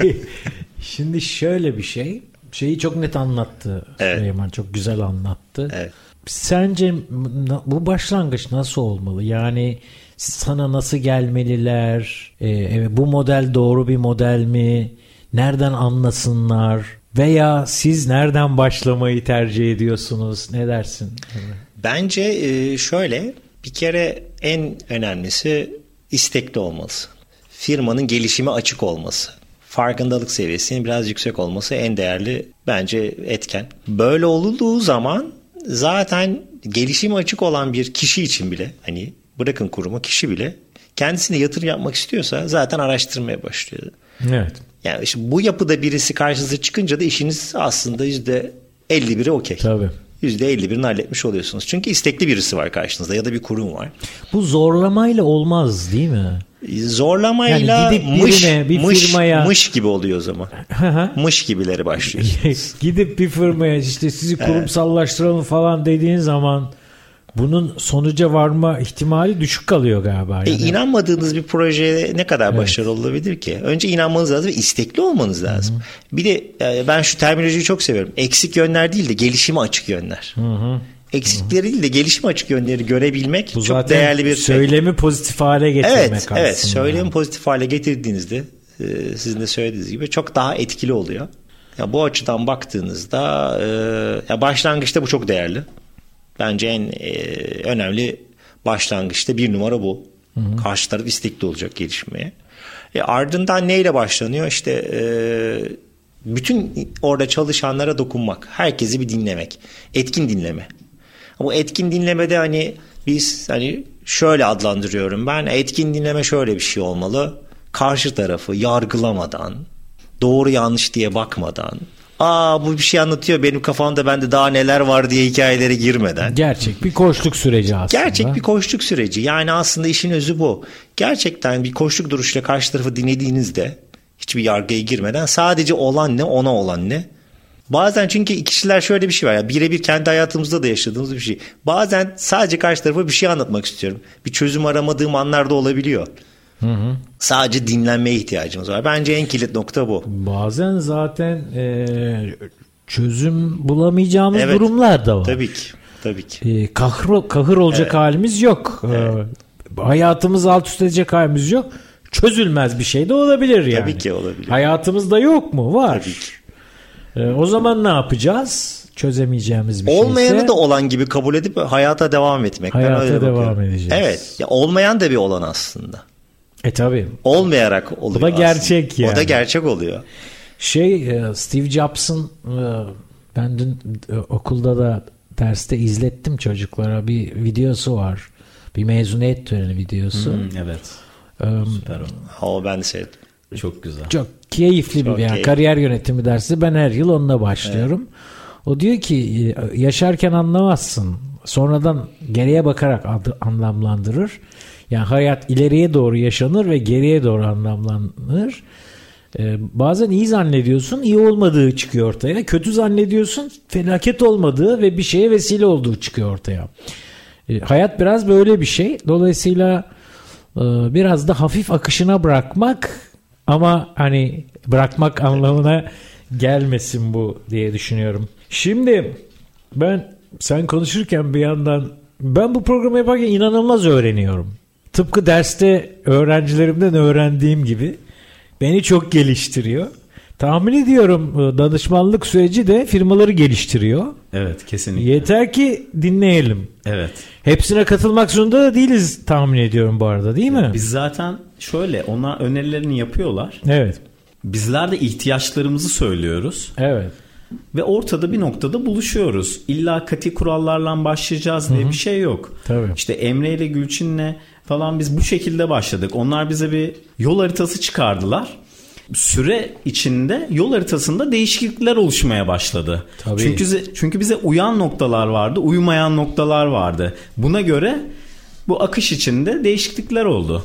Şimdi şöyle bir şey. Şeyi çok net anlattı Evet. Süleyman. Çok güzel anlattı. Evet. Sence bu başlangıç nasıl olmalı? Yani sana nasıl gelmeliler? Evet, bu model doğru bir model mi? Nereden anlasınlar? Veya siz nereden başlamayı tercih ediyorsunuz? Ne dersin? Bence e, şöyle bir kere en önemlisi istekli olması. Firmanın gelişime açık olması. Farkındalık seviyesinin biraz yüksek olması en değerli bence etken. Böyle olduğu zaman zaten gelişime açık olan bir kişi için bile hani bırakın kurumu kişi bile kendisine yatırım yapmak istiyorsa zaten araştırmaya başlıyor. Evet. Yani işte bu yapıda birisi karşınıza çıkınca da işiniz aslında yüzde 51'i okey. Tabii. %51'ini halletmiş oluyorsunuz. Çünkü istekli birisi var karşınızda ya da bir kurum var. Bu zorlamayla olmaz değil mi? Zorlamayla Yani gidip mış, birine, bir mış, firmaya- mış gibi oluyor o zaman. mış gibileri başlıyor. Gidip bir firmaya işte sizi kurumsallaştıralım falan dediğin zaman bunun sonuca varma ihtimali düşük kalıyor galiba. E, Yani. inanmadığınız bir projeye ne kadar başarılı olabilir ki? Önce inanmanız lazım ve istekli olmanız lazım. Bir de e, ben şu terminolojiyi çok seviyorum. Eksik yönler değil de gelişime açık yönler. Eksikleri değil de gelişime açık yönleri görebilmek Bu çok değerli bir şey. söylemi pozitif hale getirmek Evet, aslında. evet. Söylemi pozitif hale getirdiğinizde e, sizin de söylediğiniz gibi çok daha etkili oluyor. Ya bu açıdan baktığınızda e, ya başlangıçta bu çok değerli. Bence en e, önemli başlangıçta bir numara bu. Karşı taraf istekli olacak gelişmeye. E, ardından neyle başlanıyor? İşte e, bütün orada çalışanlara dokunmak. Herkesi bir dinlemek. Etkin dinleme. Bu etkin dinlemede hani biz hani şöyle adlandırıyorum ben. Etkin dinleme şöyle bir şey olmalı. Karşı tarafı yargılamadan, doğru yanlış diye bakmadan, aa bu bir şey anlatıyor benim kafamda bende daha neler var diye hikayelere girmeden. Gerçek bir koçluk süreci aslında. Gerçek bir koçluk süreci. Yani aslında işin özü bu. Gerçekten bir koçluk duruşuyla karşı tarafı dinlediğinizde hiçbir yargıya girmeden sadece olan ne ona olan ne. Bazen çünkü kişiler şöyle bir şey var. ya birebir kendi hayatımızda da yaşadığımız bir şey. Bazen sadece karşı tarafa bir şey anlatmak istiyorum. Bir çözüm aramadığım anlarda olabiliyor. Sadece dinlenmeye ihtiyacımız var. Bence en kilit nokta bu. Bazen zaten e, çözüm bulamayacağımız Evet. durumlar da var. Tabii ki. Tabii ki. E, kahır, kahır olacak halimiz yok. E, hayatımızı alt üst edecek halimiz yok. Çözülmez bir şey de olabilir yani. Tabii ki olabilir. Hayatımızda yok mu? Var. Tabii ki. E, o zaman ne yapacağız? Çözemeyeceğimiz bir Olmayanı şeyse. da olan gibi kabul edip hayata devam etmek. Hayata devam bakıyorum. edeceğiz. Evet. Ya olmayan da bir olan aslında. E tabi. Olmayarak oluyor. da aslında. gerçek O da yani. gerçek oluyor. Şey e, Steve Jobs'ın e, ben dün e, okulda da derste izlettim çocuklara bir videosu var. Bir mezuniyet töreni videosu. Hmm, evet. E, Süper o. O ben de sevdim. Çok güzel. Çok keyifli bir Çok yani keyifli. kariyer yönetimi dersi. Ben her yıl onunla başlıyorum. O diyor ki yaşarken anlamazsın. Sonradan geriye bakarak anlamlandırır. Yani hayat ileriye doğru yaşanır ve geriye doğru anlamlanır. E, bazen iyi zannediyorsun, iyi olmadığı çıkıyor ortaya. Kötü zannediyorsun, felaket olmadığı ve bir şeye vesile olduğu çıkıyor ortaya. E, hayat biraz böyle bir şey. Dolayısıyla e, biraz da hafif akışına bırakmak ama hani bırakmak anlamına gelmesin bu diye düşünüyorum. Şimdi ben sen konuşurken bir yandan ben bu programı yaparken inanılmaz öğreniyorum. Tıpkı derste öğrencilerimden öğrendiğim gibi beni çok geliştiriyor. Tahmin ediyorum e, danışmanlık süreci de firmaları geliştiriyor. Evet kesinlikle. Yeter ki dinleyelim. Evet. Hepsine katılmak zorunda da değiliz tahmin ediyorum bu arada değil mi? Biz zaten şöyle onlar önerilerini yapıyorlar. Evet. Bizler de ihtiyaçlarımızı söylüyoruz. Evet. Ve ortada bir noktada buluşuyoruz. İlla katı kurallarla başlayacağız diye bir şey yok. Tabii. İşte Emre ile Gülçin'le falan biz bu şekilde başladık. Onlar bize bir yol haritası çıkardılar. Süre içinde yol haritasında değişiklikler oluşmaya başladı. Tabii. Çünkü çünkü bize uyan noktalar vardı, uymayan noktalar vardı. Buna göre bu akış içinde değişiklikler oldu.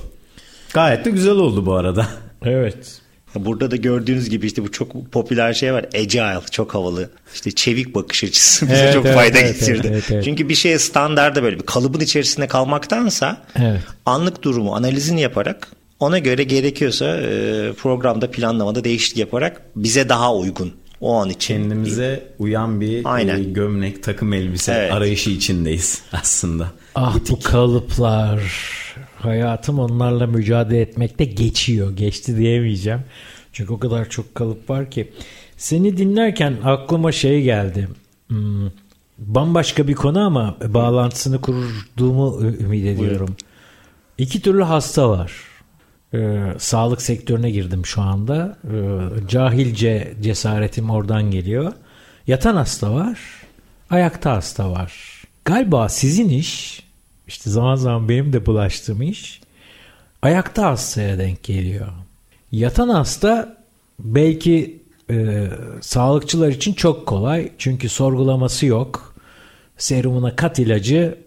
Gayet de güzel oldu bu arada. Evet. Burada da gördüğünüz gibi işte bu çok popüler şey var. Agile çok havalı. İşte çevik bakış açısı bize Evet, çok evet, fayda evet, getirdi. evet, evet. Çünkü bir şeye standarda böyle bir kalıbın içerisinde kalmaktansa Evet. anlık durumu analizini yaparak ona göre gerekiyorsa e, programda planlamada değişiklik yaparak bize daha uygun o an için. Kendimize uyan bir Aynen. e, gömlek, takım elbise Evet. arayışı içindeyiz aslında. Ah bu kalıplar. Hayatım onlarla mücadele etmekte geçiyor. Geçti diyemeyeceğim. Çünkü o kadar çok kalıp var ki. Seni dinlerken aklıma şey geldi. Hmm, bambaşka bir konu ama bağlantısını kurduğumu ümit ediyorum. iki türlü hasta var. Ee, sağlık sektörüne girdim şu anda. Ee, cahilce cesaretim oradan geliyor. Yatan hasta var. Ayakta hasta var. Galiba sizin iş işte zaman zaman benim de bulaştığım iş ayakta hastaya denk geliyor. Yatan hasta belki e, sağlıkçılar için çok kolay. Çünkü sorgulaması yok. Serumuna kat ilacı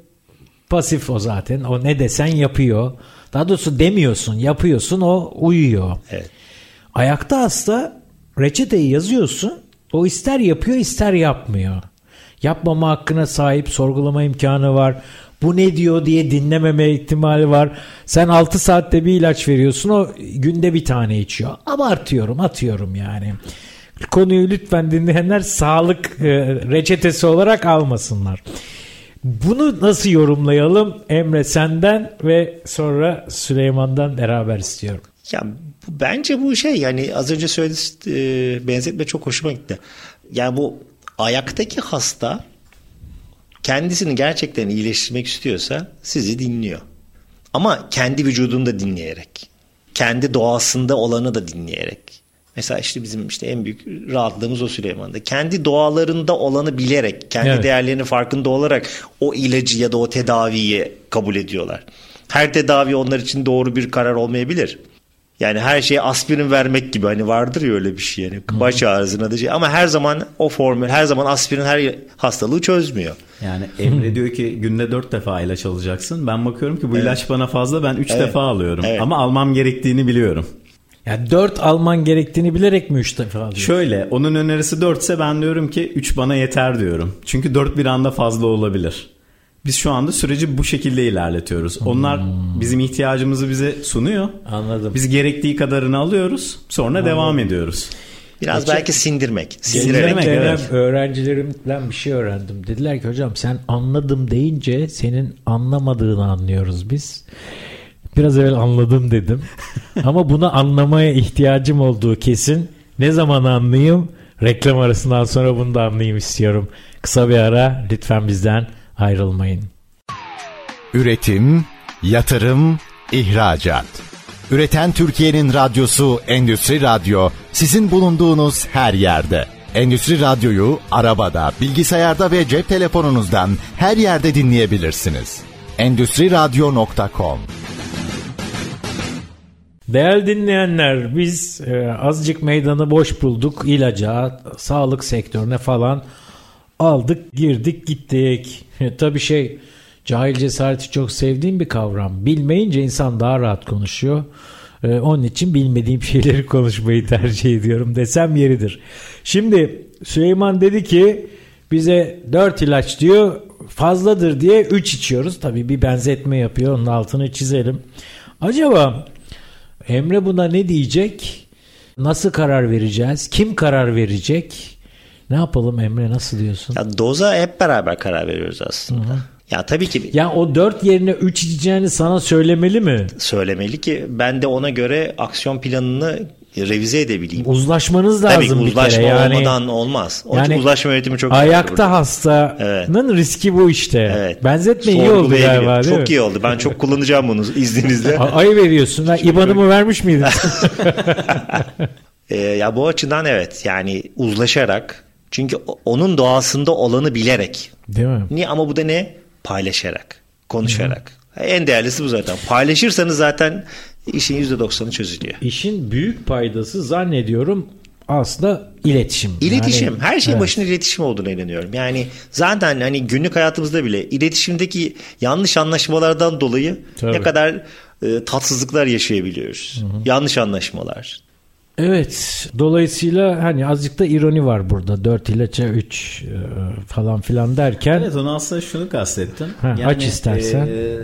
pasif o zaten. O ne desen yapıyor. Daha doğrusu demiyorsun, yapıyorsun o uyuyor. Evet. Ayakta hasta reçeteyi yazıyorsun. O ister yapıyor ister yapmıyor. Yapmama hakkına sahip sorgulama imkanı var. Bu ne diyor diye dinlememe ihtimali var. Sen 6 saatte bir ilaç veriyorsun o günde bir tane içiyor. Abartıyorum atıyorum yani. Konuyu lütfen dinleyenler sağlık e, reçetesi olarak almasınlar. Bunu nasıl yorumlayalım Emre senden ve sonra Süleyman'dan beraber istiyorum. Ya bence bu şey yani az önce söylediğiniz e, benzetme çok hoşuma gitti. Yani bu ayaktaki hasta kendisini gerçekten iyileştirmek istiyorsa sizi dinliyor. Ama kendi vücudunu da dinleyerek. Kendi doğasında olanı da dinleyerek. Mesela işte bizim işte en büyük rahatlığımız o Süleyman'da. Kendi doğalarında olanı bilerek, kendi Evet. değerlerinin farkında olarak o ilacı ya da o tedaviyi kabul ediyorlar. Her tedavi onlar için doğru bir karar olmayabilir. Yani her şeye aspirin vermek gibi hani vardır ya öyle bir şey yani baş ağrısına da şey ama her zaman o formül her zaman aspirin her hastalığı çözmüyor. Yani Emre diyor ki günde 4 defa ilaç alacaksın. Ben bakıyorum ki bu ilaç bana fazla ben 3 Evet. defa alıyorum. Evet. Ama almam gerektiğini biliyorum. Ya 4 alman gerektiğini bilerek mi 3 defa alıyorsun? Şöyle onun önerisi 4 ise ben diyorum ki 3 bana yeter diyorum. Çünkü 4 bir anda fazla olabilir. Biz şu anda süreci bu şekilde ilerletiyoruz. Onlar bizim ihtiyacımızı bize sunuyor. Anladım. Biz gerektiği kadarını alıyoruz. Sonra devam ediyoruz. Biraz belki sindirmek. Sindirmek, Sindirerek. Dönem evet. öğrencilerimden bir şey öğrendim. Dediler ki hocam sen anladım deyince senin anlamadığını anlıyoruz biz. Biraz evvel anladım dedim. Ama bunu anlamaya ihtiyacım olduğu kesin. Ne zaman anlayayım? Reklam arasından sonra bunu da anlayayım istiyorum. Kısa bir ara lütfen bizden ayrılmayın. Üretim, yatırım, ihracat. Üreten Türkiye'nin radyosu Endüstri Radyo sizin bulunduğunuz her yerde. Endüstri Radyo'yu arabada, bilgisayarda ve cep telefonunuzdan her yerde dinleyebilirsiniz. Endüstri Radyo.com Değerli dinleyenler biz e, azıcık meydanı boş bulduk ilaca, sağlık sektörüne falan aldık girdik gittik. Tabii şey cahil cesareti çok sevdiğim bir kavram. Bilmeyince insan daha rahat konuşuyor. E, onun için bilmediğim şeyleri konuşmayı tercih ediyorum desem yeridir. Şimdi Süleyman dedi ki bize 4 ilaç diyor fazladır diye 3 içiyoruz. Tabii bir benzetme yapıyor onun altını çizelim. Acaba Emre buna ne diyecek? Nasıl karar vereceğiz? Kim karar verecek? Ne yapalım Emre nasıl diyorsun? Ya doza hep beraber karar veriyoruz aslında. Ya tabii ki Ya o 4 yerine 3 içeceğini sana söylemeli mi? söylemeli ki ben de ona göre aksiyon planını revize edebileyim. Uzlaşmanız Tabii lazım bir uzlaşma kere yani. olmadan olmaz. O Yani uzlaşma yönetimi çok Ayakta hastanın riski bu işte. Evet. Benzetme iyi oldu galiba değil Çok mi? iyi oldu. Ben çok kullanacağım bunu izninizle. A- Ayı veriyorsun. Ben İban'ımı vermiş miydin? Ee, ya bu açıdan evet yani uzlaşarak çünkü onun doğasında olanı bilerek. değil mi? Niye ama bu da ne? Paylaşarak, konuşarak. En değerlisi bu zaten. Paylaşırsanız zaten işin %90'ı çözülüyor. İşin büyük paydası zannediyorum aslında iletişim. İletişim. Yani- her şeyin Evet. başında iletişim olduğunu inanıyorum. Yani zaten hani günlük hayatımızda bile iletişimdeki yanlış anlaşmalardan dolayı Tabii. ne kadar e, tatsızlıklar yaşayabiliyoruz. Yanlış anlaşmalar. Evet. Dolayısıyla hani azıcık da ironi var burada. 4 ilaça 3 falan filan derken Evet onu aslında şunu kastettim. Ha, aç istersen. e,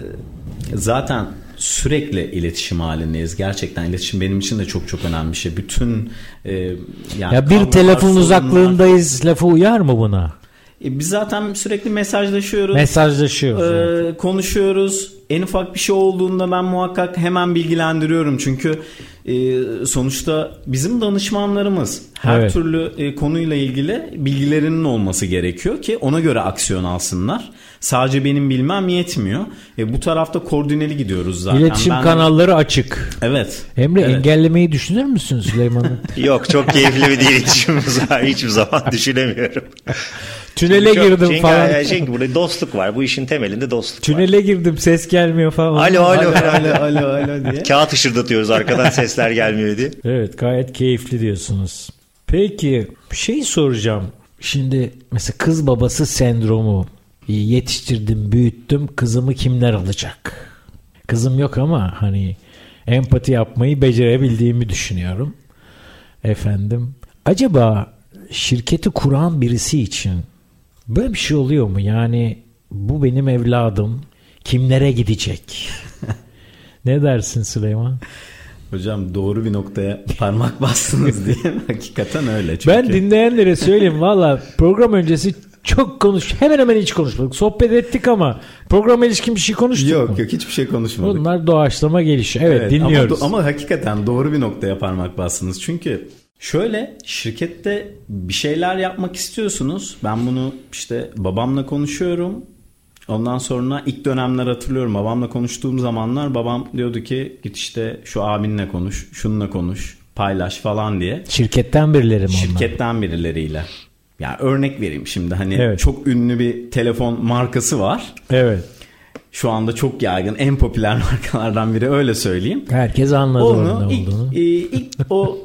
zaten sürekli iletişim halindeyiz. Gerçekten iletişim benim için de çok çok önemli bir şey. Bütün e, yani ya bir telefon sorunlar- uzaklığındayız lafı uyar mı buna? E, biz zaten sürekli mesajlaşıyoruz. Mesajlaşıyoruz. Ee, konuşuyoruz. En ufak bir şey olduğunda ben muhakkak hemen bilgilendiriyorum. Çünkü e, sonuçta bizim danışmanlarımız her Evet. türlü e, konuyla ilgili bilgilerinin olması gerekiyor ki ona göre aksiyon alsınlar. Sadece benim bilmem yetmiyor. E, bu tarafta koordineli gidiyoruz zaten. İletişim Ben- kanalları açık. Evet. Emre Evet. engellemeyi düşünür müsün Süleyman'ın? Yok çok keyifli bir iletişimimiz var. Hiçbir zaman düşünemiyorum. Tünele Çok- girdim çünkü, falan. Çünkü burada dostluk var. Bu işin temelinde dostluk var. Tünele girdim ses gelmiyor falan. Alo alo alo. alo alo alo diye. Kağıt ışırdatıyoruz arkadan sesler gelmiyor diye. Evet gayet keyifli diyorsunuz. Peki bir şey soracağım. Şimdi mesela kız babası sendromu yetiştirdim büyüttüm kızımı kimler alacak? Kızım yok ama hani empati yapmayı becerebildiğimi düşünüyorum. Efendim acaba şirketi kuran birisi için böyle bir şey oluyor mu? Yani bu benim evladım kimlere gidecek? ne dersin Süleyman? Hocam doğru bir noktaya parmak bastınız diye hakikaten öyle. Çünkü Ben dinleyenlere söyleyeyim valla program öncesi çok konuş hemen hemen hiç konuşmadık. Sohbet ettik ama programa ilişkin bir şey konuştuk Yok mu? yok hiçbir şey konuşmadık. Bunlar doğaçlama gelişi. Evet, Evet, dinliyoruz. Ama, ama hakikaten doğru bir noktaya parmak bastınız. Çünkü şöyle şirkette bir şeyler yapmak istiyorsunuz. Ben bunu işte babamla konuşuyorum. Ondan sonra ilk dönemler hatırlıyorum babamla konuştuğum zamanlar babam diyordu ki git işte şu abinle konuş, şununla konuş, paylaş falan diye. Şirketten birileri mi onlar? Şirketten birileriyle. Yani örnek vereyim şimdi hani Evet. çok ünlü bir telefon markası var. Evet. Şu anda çok yaygın en popüler markalardan biri öyle söyleyeyim. Herkes anladı Onu ilk, olduğunu. e, ilk o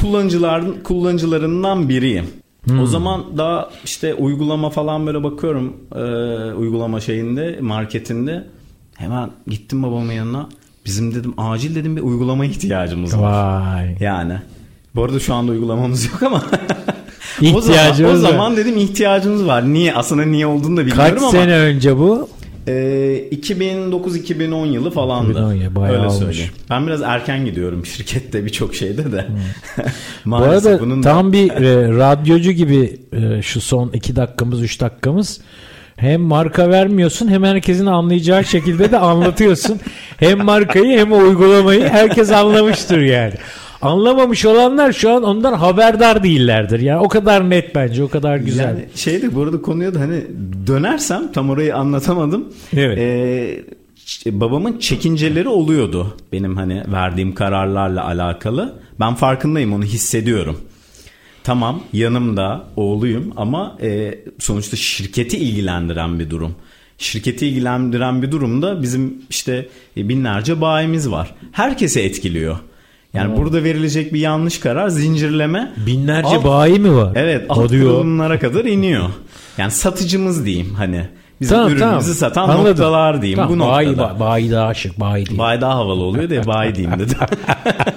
kullanıcıların kullanıcılarından biriyim. Hmm. O zaman daha işte uygulama falan böyle bakıyorum e, uygulama şeyinde marketinde hemen gittim babamın yanına. Bizim dedim acil dedim bir uygulama ihtiyacımız var. Vay. Yani. Bu arada şu anda uygulamamız yok ama o zaman, o zaman dedim ihtiyacımız var. Niye? Aslında niye olduğunu da bilmiyorum Kaç ama. sene önce bu? Ee, 2009-2010 yılı falandı. 2010 ya, bayağı Öyle olmuş. söyleyeyim. Ben biraz erken gidiyorum şirkette birçok şeyde de. Bu Maalesef arada bunun da- tam bir e, radyocu gibi e, şu son 2 dakikamız 3 dakikamız hem marka vermiyorsun hem herkesin anlayacağı şekilde de anlatıyorsun. hem markayı hem uygulamayı herkes anlamıştır yani. Anlamamış olanlar şu an ondan haberdar değillerdir. Yani o kadar net bence, o kadar güzel. Yani şeydi bu arada konuya da hani dönersem tam orayı anlatamadım. Evet. Ee, babamın çekinceleri oluyordu benim hani verdiğim kararlarla alakalı. Ben farkındayım onu hissediyorum. Tamam yanımda oğluyum ama e, sonuçta şirketi ilgilendiren bir durum. Şirketi ilgilendiren bir durumda bizim işte e, binlerce bayimiz var. Herkesi etkiliyor. Yani burada verilecek bir yanlış karar zincirleme. Binlerce alt- bayi mi var? Evet alt kurulumlara kadar iniyor. Yani satıcımız diyeyim hani. Bizim Tamam, ürünümüzü tamam. satan Anladım. noktalar diyeyim Tamam, bu bayi, noktada. ba- bayi daha şık, bayi değil. Bay daha havalı oluyor diye bay diyeyim dedim.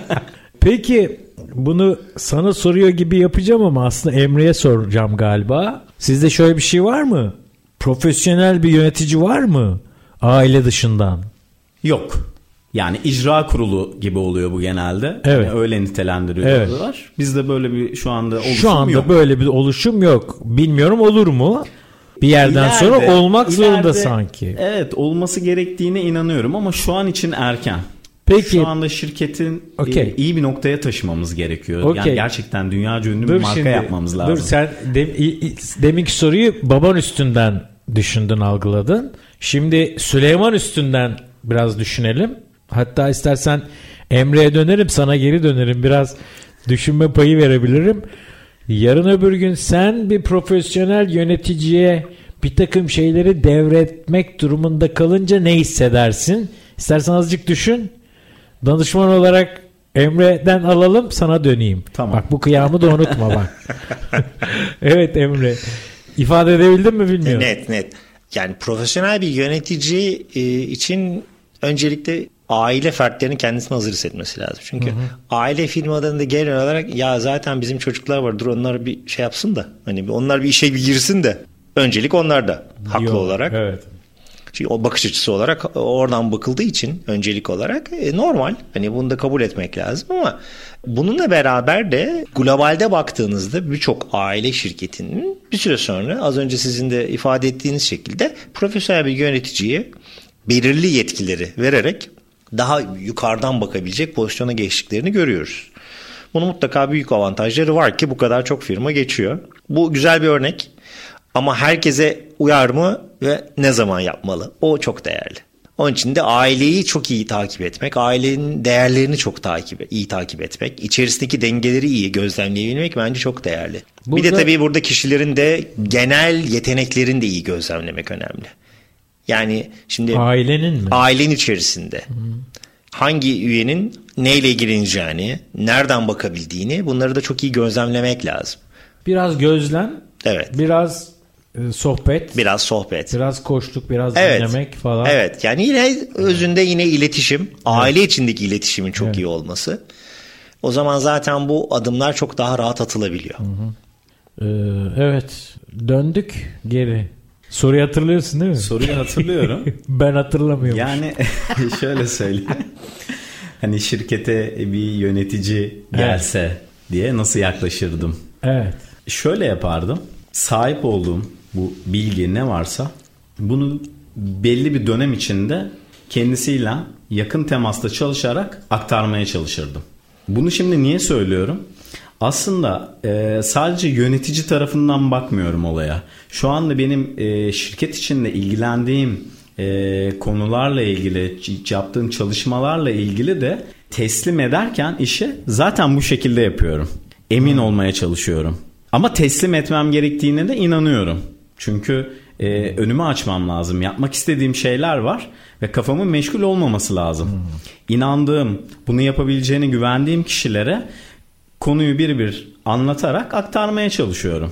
Peki bunu sana soruyor gibi yapacağım ama aslında Emre'ye soracağım galiba. Sizde şöyle bir şey var mı? Profesyonel bir yönetici var mı? Aile dışından. Yok. Yani icra kurulu gibi oluyor bu genelde. Evet. Yani öyle nitelendiriyorlar. Bizde böyle bir şu anda oluşum Şu anda yok. böyle bir oluşum yok. Bilmiyorum olur mu? Bir yerden İleride- sonra olmak zorunda ileride- sanki. Evet olması gerektiğine inanıyorum ama şu an için erken. Peki. Şu anda şirketin e, Okey. iyi bir noktaya taşımamız gerekiyor. Okey. Yani gerçekten dünya ünlü bir marka yapmamız lazım. Dur sen de, i- deminki soruyu baban üstünden düşündün algıladın. Şimdi Süleyman üstünden biraz düşünelim. Hatta istersen Emre'ye dönerim sana geri dönerim. Biraz düşünme payı verebilirim. Yarın öbür gün sen bir profesyonel yöneticiye bir takım şeyleri devretmek durumunda kalınca ne hissedersin? İstersen azıcık düşün. Danışman olarak Emre'den alalım sana döneyim. Tamam. Bak bu kıyamı da unutma bak. evet Emre. İfade edebildin mi bilmiyorum. Net net. Yani profesyonel bir yönetici e, için öncelikle aile fertlerinin kendisini hazır hissetmesi lazım. Çünkü aile firmalarında genel olarak ya zaten bizim çocuklar var dur onlar bir şey yapsın da hani onlar bir işe bir girsin de öncelik onlarda haklı Yok, olarak. Evet. Çünkü o bakış açısı olarak oradan bakıldığı için öncelik olarak e, normal. Hani bunu da kabul etmek lazım ama bununla beraber de globalde baktığınızda birçok aile şirketinin bir süre sonra az önce sizin de ifade ettiğiniz şekilde profesyonel bir yöneticiye belirli yetkileri vererek daha yukarıdan bakabilecek pozisyona geçtiklerini görüyoruz. Bunun mutlaka büyük avantajları var ki bu kadar çok firma geçiyor. Bu güzel bir örnek ama herkese uyar mı ve ne zaman yapmalı? O çok değerli. Onun için de aileyi çok iyi takip etmek, ailenin değerlerini çok takip iyi takip etmek, içerisindeki dengeleri iyi gözlemleyebilmek bence çok değerli. Burada... Bir de tabii burada kişilerin de genel yeteneklerini de iyi gözlemlemek önemli. Yani şimdi ailenin mi? Ailenin içerisinde. Hmm. Hangi üyenin neyle ilgileneceğini, nereden bakabildiğini bunları da çok iyi gözlemlemek lazım. Biraz gözlem, evet. biraz e, sohbet. Biraz sohbet. Biraz koştuk, biraz evet. dinlemek falan. Evet. Yani yine özünde yine iletişim, aile evet. içindeki iletişimin çok evet. iyi olması. O zaman zaten bu adımlar çok daha rahat atılabiliyor. Hı hı. Ee, evet. Döndük geri. Soruyu hatırlıyorsun değil mi? Soruyu hatırlıyorum. ben hatırlamıyorum. Yani şöyle söyleyeyim. hani şirkete bir yönetici gelse evet. diye nasıl yaklaşırdım? Evet. Şöyle yapardım. Sahip olduğum bu bilgi ne varsa bunu belli bir dönem içinde kendisiyle yakın temasta çalışarak aktarmaya çalışırdım. Bunu şimdi niye söylüyorum? Aslında e, sadece yönetici tarafından bakmıyorum olaya. Şu anda benim e, şirket içinde ilgilendiğim e, konularla ilgili, yaptığım çalışmalarla ilgili de teslim ederken işi zaten bu şekilde yapıyorum. Emin hmm. olmaya çalışıyorum. Ama teslim etmem gerektiğine de inanıyorum. Çünkü e, önümü açmam lazım. Yapmak istediğim şeyler var ve kafamın meşgul olmaması lazım. Hmm. İnandığım, bunu yapabileceğine güvendiğim kişilere konuyu bir bir anlatarak aktarmaya çalışıyorum.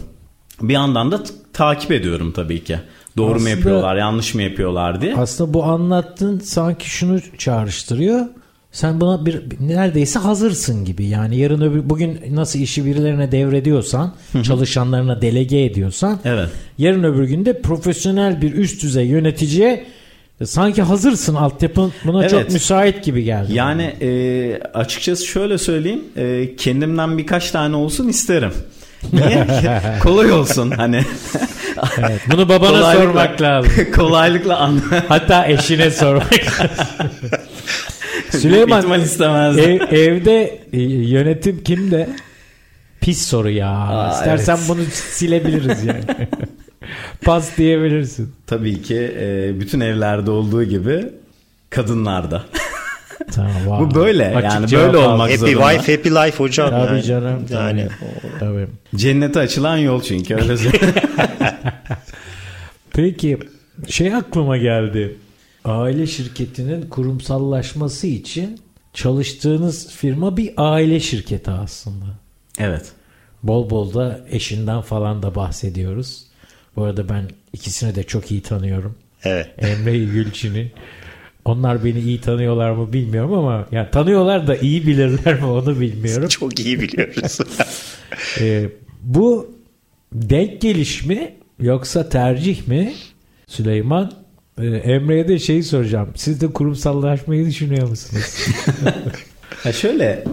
Bir yandan da takip ediyorum tabii ki. Doğru aslında, mu yapıyorlar, yanlış mı yapıyorlar diye. Aslında bu anlattığın sanki şunu çağrıştırıyor. Sen buna bir neredeyse hazırsın gibi. Yani yarın öbür bugün nasıl işi birilerine devrediyorsan, çalışanlarına delege ediyorsan, evet. yarın öbür günde profesyonel bir üst düzey yöneticiye sanki hazırsın altyapın buna evet. çok müsait gibi geldi. Yani e, açıkçası şöyle söyleyeyim, e, kendimden birkaç tane olsun isterim. Niye? Kolay olsun hani. evet, bunu babana sormak lazım. kolaylıkla an. Hatta eşine sormak lazım. Süleyman istemez. Ev, evde e, yönetim kimde? Pis soru ya. Aa, İstersen evet. bunu silebiliriz yani. Pas diyebilirsin. Tabii ki e, bütün evlerde olduğu gibi kadınlarda. Tamam, wow. Bu böyle Açık yani böyle olmak happy zorunda. Happy wife happy life hocam. Tabii yani. canım. Yani. Tabii. Cennete açılan yol çünkü öyle Peki şey aklıma geldi aile şirketinin kurumsallaşması için çalıştığınız firma bir aile şirketi aslında. Evet. Bol bol da eşinden falan da bahsediyoruz. Bu arada ben ikisini de çok iyi tanıyorum. Evet. Emre Gülçin'i. Onlar beni iyi tanıyorlar mı bilmiyorum ama yani tanıyorlar da iyi bilirler mi onu bilmiyorum. Çok iyi biliyoruz. ee, bu denk geliş mi yoksa tercih mi Süleyman? Ee, Emre'ye de şeyi soracağım. Siz de kurumsallaşmayı düşünüyor musunuz? ha şöyle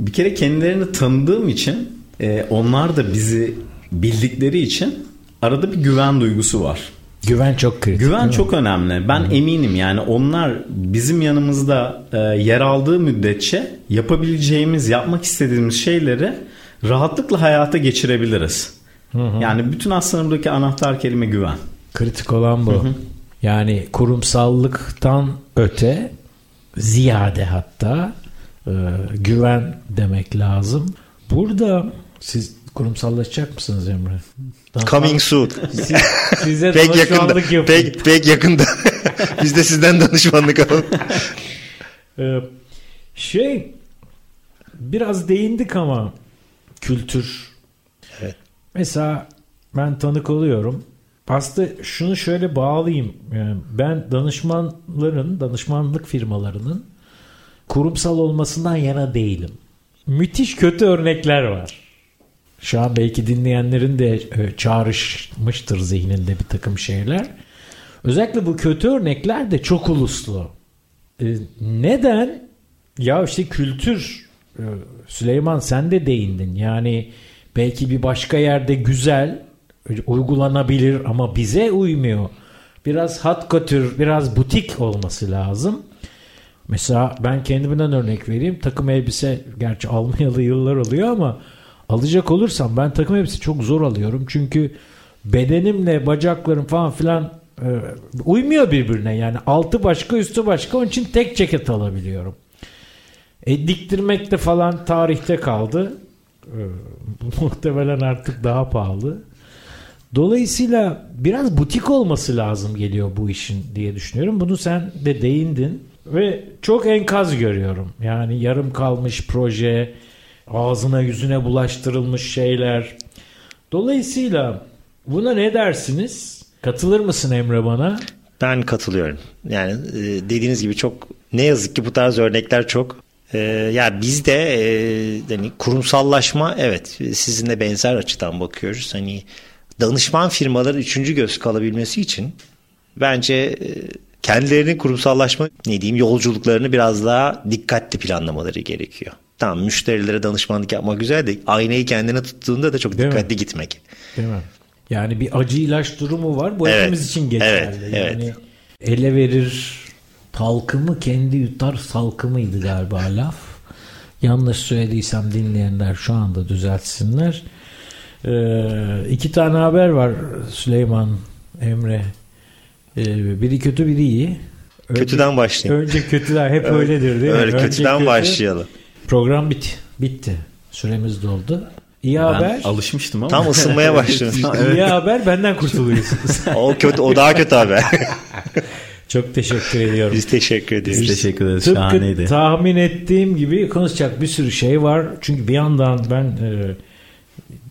bir kere kendilerini tanıdığım için e, onlar da bizi bildikleri için arada bir güven duygusu var. Güven çok kritik. Güven çok mi? önemli. Ben Hı. eminim yani onlar bizim yanımızda e, yer aldığı müddetçe yapabileceğimiz, yapmak istediğimiz şeyleri rahatlıkla hayata geçirebiliriz. Hı hı. Yani bütün aslında buradaki anahtar kelime güven. Kritik olan bu. Hı hı. Yani kurumsallıktan öte ziyade hatta e, güven demek lazım. Burada siz kurumsallaşacak mısınız Emre? Daha Coming soon. Siz, size pek yakında. Pek, pek yakında. Biz de sizden danışmanlık alalım. Ee, şey biraz değindik ama kültür. Evet. Mesela ben tanık oluyorum aslında şunu şöyle bağlayayım. Yani ben danışmanların, danışmanlık firmalarının kurumsal olmasından yana değilim. Müthiş kötü örnekler var. Şu an belki dinleyenlerin de e, çağrışmıştır zihninde bir takım şeyler. Özellikle bu kötü örnekler de çok uluslu. E, neden? Ya işte kültür e, Süleyman sen de değindin. Yani belki bir başka yerde güzel uygulanabilir ama bize uymuyor. Biraz hat couture, biraz butik olması lazım. Mesela ben kendimden örnek vereyim. Takım elbise gerçi almayalı yıllar oluyor ama alacak olursam ben takım elbise çok zor alıyorum. Çünkü bedenimle bacaklarım falan filan e, uymuyor birbirine. Yani altı başka üstü başka. Onun için tek ceket alabiliyorum. E, diktirmek de falan tarihte kaldı. E, muhtemelen artık daha pahalı. Dolayısıyla biraz butik olması lazım geliyor bu işin diye düşünüyorum. Bunu sen de değindin ve çok enkaz görüyorum. Yani yarım kalmış proje, ağzına yüzüne bulaştırılmış şeyler. Dolayısıyla buna ne dersiniz? Katılır mısın Emre bana? Ben katılıyorum. Yani e, dediğiniz gibi çok ne yazık ki bu tarz örnekler çok. Ee, ya bizde e, hani kurumsallaşma evet sizinle benzer açıdan bakıyoruz. Hani danışman firmaların üçüncü göz kalabilmesi için bence e, kendilerinin kurumsallaşma ne diyeyim yolculuklarını biraz daha dikkatli planlamaları gerekiyor. Tamam müşterilere danışmanlık yapmak güzel de aynayı kendine tuttuğunda da çok Değil dikkatli mi? gitmek. Değil mi? Yani bir acı ilaç durumu var. Bu Evet. hepimiz için geçerli. Evet, Yani evet. ele verir talkımı kendi yutar salkımıydı galiba laf. Yanlış söylediysem dinleyenler şu anda düzeltsinler. Ee, iki tane haber var Süleyman, Emre. Ee, biri kötü biri iyi. Önce, Kötüden başlayayım. Önce kötüler hep öyledir değil mi? Öyle Önce kötüden kötü. başlayalım. Program bit, bitti. Süremiz doldu. İyi Ben haber. alışmıştım ama. Tam ısınmaya başladım. İyi haber benden kurtuluyorsunuz. o kötü, o daha kötü haber. Çok teşekkür ediyorum. Biz teşekkür ederiz. Biz teşekkür ederiz. Tıpkı Şahaneydi. tahmin ettiğim gibi konuşacak bir sürü şey var. Çünkü bir yandan ben e,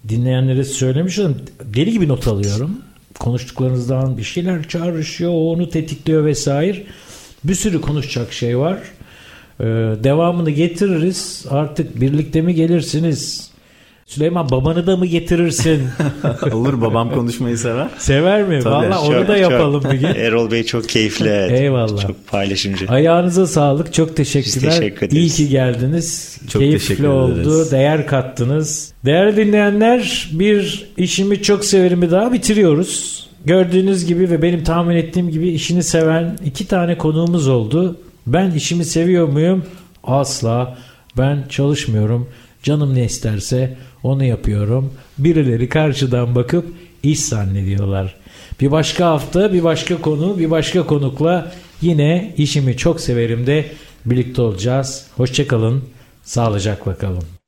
dinleyenlere söylemiş olayım. Deli gibi not alıyorum. Konuştuklarınızdan bir şeyler çağrışıyor. O onu tetikliyor vesaire. Bir sürü konuşacak şey var. E, devamını getiririz. Artık birlikte mi gelirsiniz? Süleyman babanı da mı getirirsin? Olur babam konuşmayı sever. Sever mi? Tabii. Valla onu Çok- da çok- yapalım bir gün. Erol Bey çok keyifli. evet. Eyvallah. Çok paylaşımcı. Ayağınıza sağlık. Çok teşekkürler. Biz teşekkür ederiz. İyi ki geldiniz. Çok Keyifli oldu. Değer kattınız. Değerli dinleyenler bir işimi çok severimi daha bitiriyoruz. Gördüğünüz gibi ve benim tahmin ettiğim gibi işini seven iki tane konuğumuz oldu. Ben işimi seviyor muyum? Asla. Ben çalışmıyorum. Canım ne isterse onu yapıyorum. Birileri karşıdan bakıp iş zannediyorlar. Bir başka hafta bir başka konu bir başka konukla yine işimi çok severim de birlikte olacağız. Hoşçakalın. Sağlıcakla kalın.